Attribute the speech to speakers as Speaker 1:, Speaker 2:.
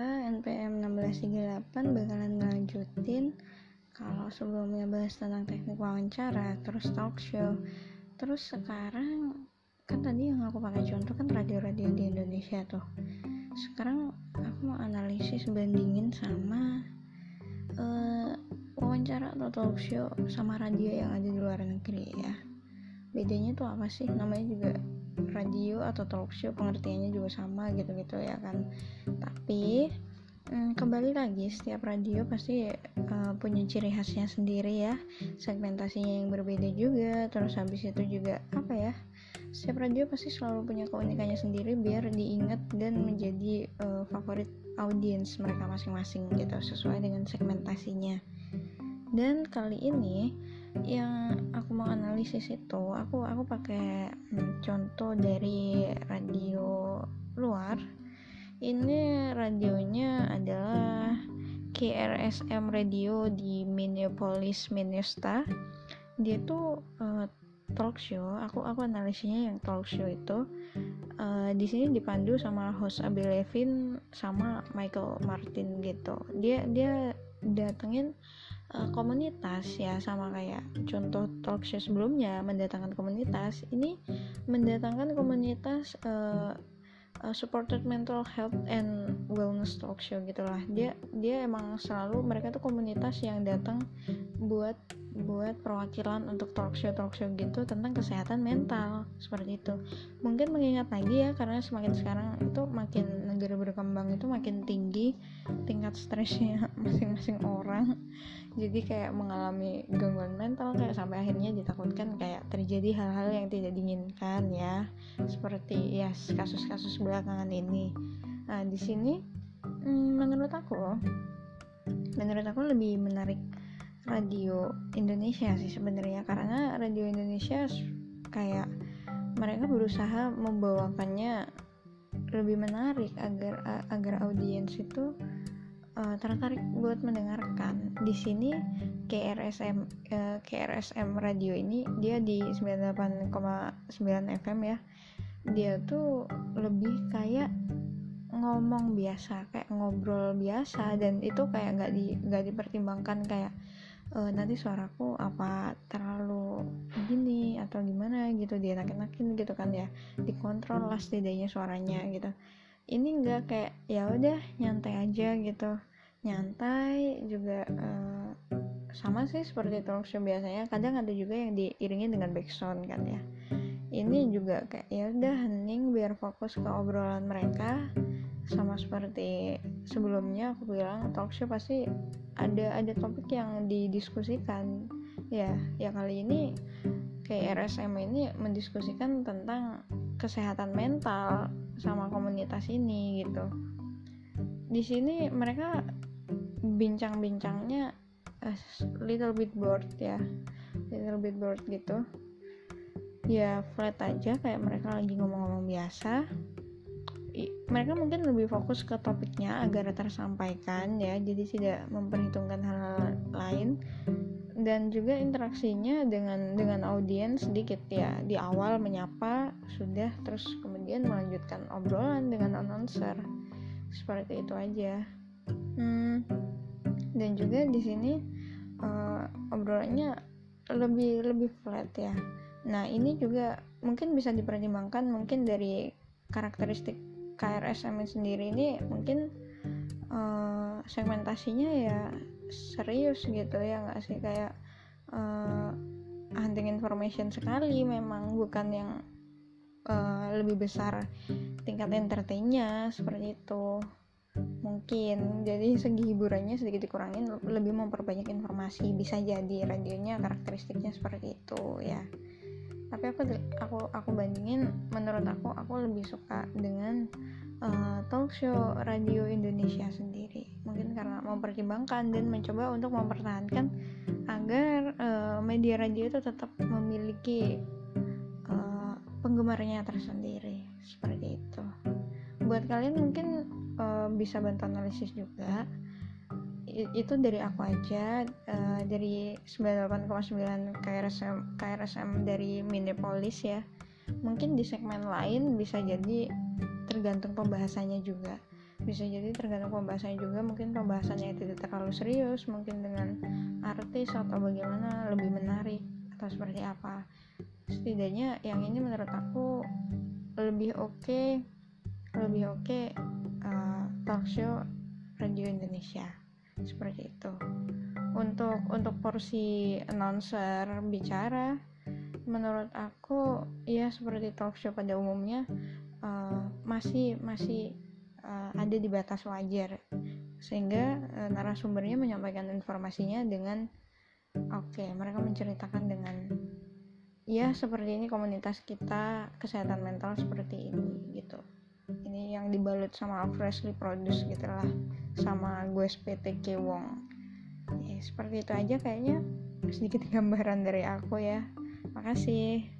Speaker 1: kita NPM 1638 bakalan ngelanjutin kalau sebelumnya bahas tentang teknik wawancara terus talk show. Terus sekarang kan tadi yang aku pakai contoh kan radio-radio di Indonesia tuh. Sekarang aku mau analisis bandingin sama uh, wawancara atau talk show sama radio yang ada di luar negeri ya. Bedanya tuh apa sih? Namanya juga radio atau talk show pengertiannya juga sama gitu-gitu ya kan. Tapi hmm, kembali lagi setiap radio pasti uh, punya ciri khasnya sendiri ya. Segmentasinya yang berbeda juga terus habis itu juga apa ya setiap radio pasti selalu punya keunikannya sendiri biar diingat dan menjadi uh, favorit audiens mereka masing-masing gitu sesuai dengan segmentasinya. Dan kali ini yang aku mau analisis itu aku aku pakai hmm, contoh dari radio luar. Ini radionya adalah KRSM Radio di Minneapolis Minnesota. Dia tuh uh, talk show. Aku aku analisisnya yang talk show itu. Uh, di sini dipandu sama host Abby Levin sama Michael Martin gitu. Dia dia datengin uh, komunitas ya sama kayak contoh talk show sebelumnya mendatangkan komunitas. Ini mendatangkan komunitas uh, uh, supported mental health and wellness talk show gitulah. Dia dia emang selalu mereka tuh komunitas yang datang buat buat perwakilan untuk talk show gitu tentang kesehatan mental. Seperti itu. Mungkin mengingat lagi ya karena semakin sekarang itu makin negara berkembang itu makin tinggi tingkat stresnya masing-masing orang. Jadi kayak mengalami gangguan mental kayak sampai akhirnya ditakutkan kayak terjadi hal-hal yang tidak diinginkan ya. Seperti ya kasus-kasus belakangan ini. Nah di sini hmm, menurut aku menurut aku lebih menarik radio Indonesia sih sebenarnya karena radio Indonesia kayak mereka berusaha membawakannya lebih menarik agar agar audiens itu uh, tertarik buat mendengarkan. Di sini KRSM uh, KRSM radio ini dia di 98,9 FM ya. Dia tuh lebih kayak ngomong biasa, kayak ngobrol biasa dan itu kayak nggak di nggak dipertimbangkan kayak uh, nanti suaraku apa terlalu gini atau gimana gitu dia enakin gitu kan ya dikontrol lah setidaknya suaranya gitu. Ini enggak kayak ya udah nyantai aja gitu. Nyantai juga uh, sama sih seperti talk show biasanya kadang ada juga yang diiringi dengan background kan ya. Ini juga kayak ya udah hening biar fokus ke obrolan mereka sama seperti sebelumnya aku bilang talk show pasti ada ada topik yang didiskusikan. Ya ya kali ini kayak RSM ini mendiskusikan tentang kesehatan mental sama komunitas ini gitu. Di sini mereka bincang-bincangnya uh, little bit bored ya. Little bit bored gitu. Ya flat aja kayak mereka lagi ngomong-ngomong biasa mereka mungkin lebih fokus ke topiknya agar tersampaikan ya. Jadi tidak memperhitungkan hal-hal lain. Dan juga interaksinya dengan dengan audiens sedikit ya. Di awal menyapa sudah. Terus kemudian melanjutkan obrolan dengan announcer. Seperti itu aja. Hmm, dan juga di sini uh, obrolannya lebih lebih flat ya. Nah ini juga mungkin bisa dipertimbangkan mungkin dari karakteristik KRSM sendiri ini mungkin uh, segmentasinya ya serius gitu ya nggak sih? Kayak uh, hunting information sekali memang bukan yang uh, lebih besar tingkat entertainnya seperti itu. Mungkin jadi segi hiburannya sedikit dikurangin lebih memperbanyak informasi bisa jadi radionya karakteristiknya seperti itu ya tapi aku aku aku bandingin menurut aku aku lebih suka dengan uh, talk show radio Indonesia sendiri. Mungkin karena mempertimbangkan dan mencoba untuk mempertahankan agar uh, media radio itu tetap memiliki uh, penggemarnya tersendiri. Seperti itu. Buat kalian mungkin uh, bisa bantu analisis juga itu dari aku aja uh, dari 98,9 KRSM KRSM dari Minneapolis ya. Mungkin di segmen lain bisa jadi tergantung pembahasannya juga. Bisa jadi tergantung pembahasannya juga mungkin pembahasannya tidak terlalu serius mungkin dengan artis atau bagaimana lebih menarik atau seperti apa. Setidaknya yang ini menurut aku lebih oke okay, lebih oke okay, uh, talk show radio Indonesia seperti itu. Untuk untuk porsi announcer bicara menurut aku ya seperti talk show pada umumnya uh, masih masih uh, ada di batas wajar. Sehingga uh, narasumbernya menyampaikan informasinya dengan oke okay, mereka menceritakan dengan ya seperti ini komunitas kita kesehatan mental seperti ini gitu ini yang dibalut sama freshly produce gitu lah sama gue SPTK Wong. Ya seperti itu aja kayaknya. Sedikit gambaran dari aku ya. Makasih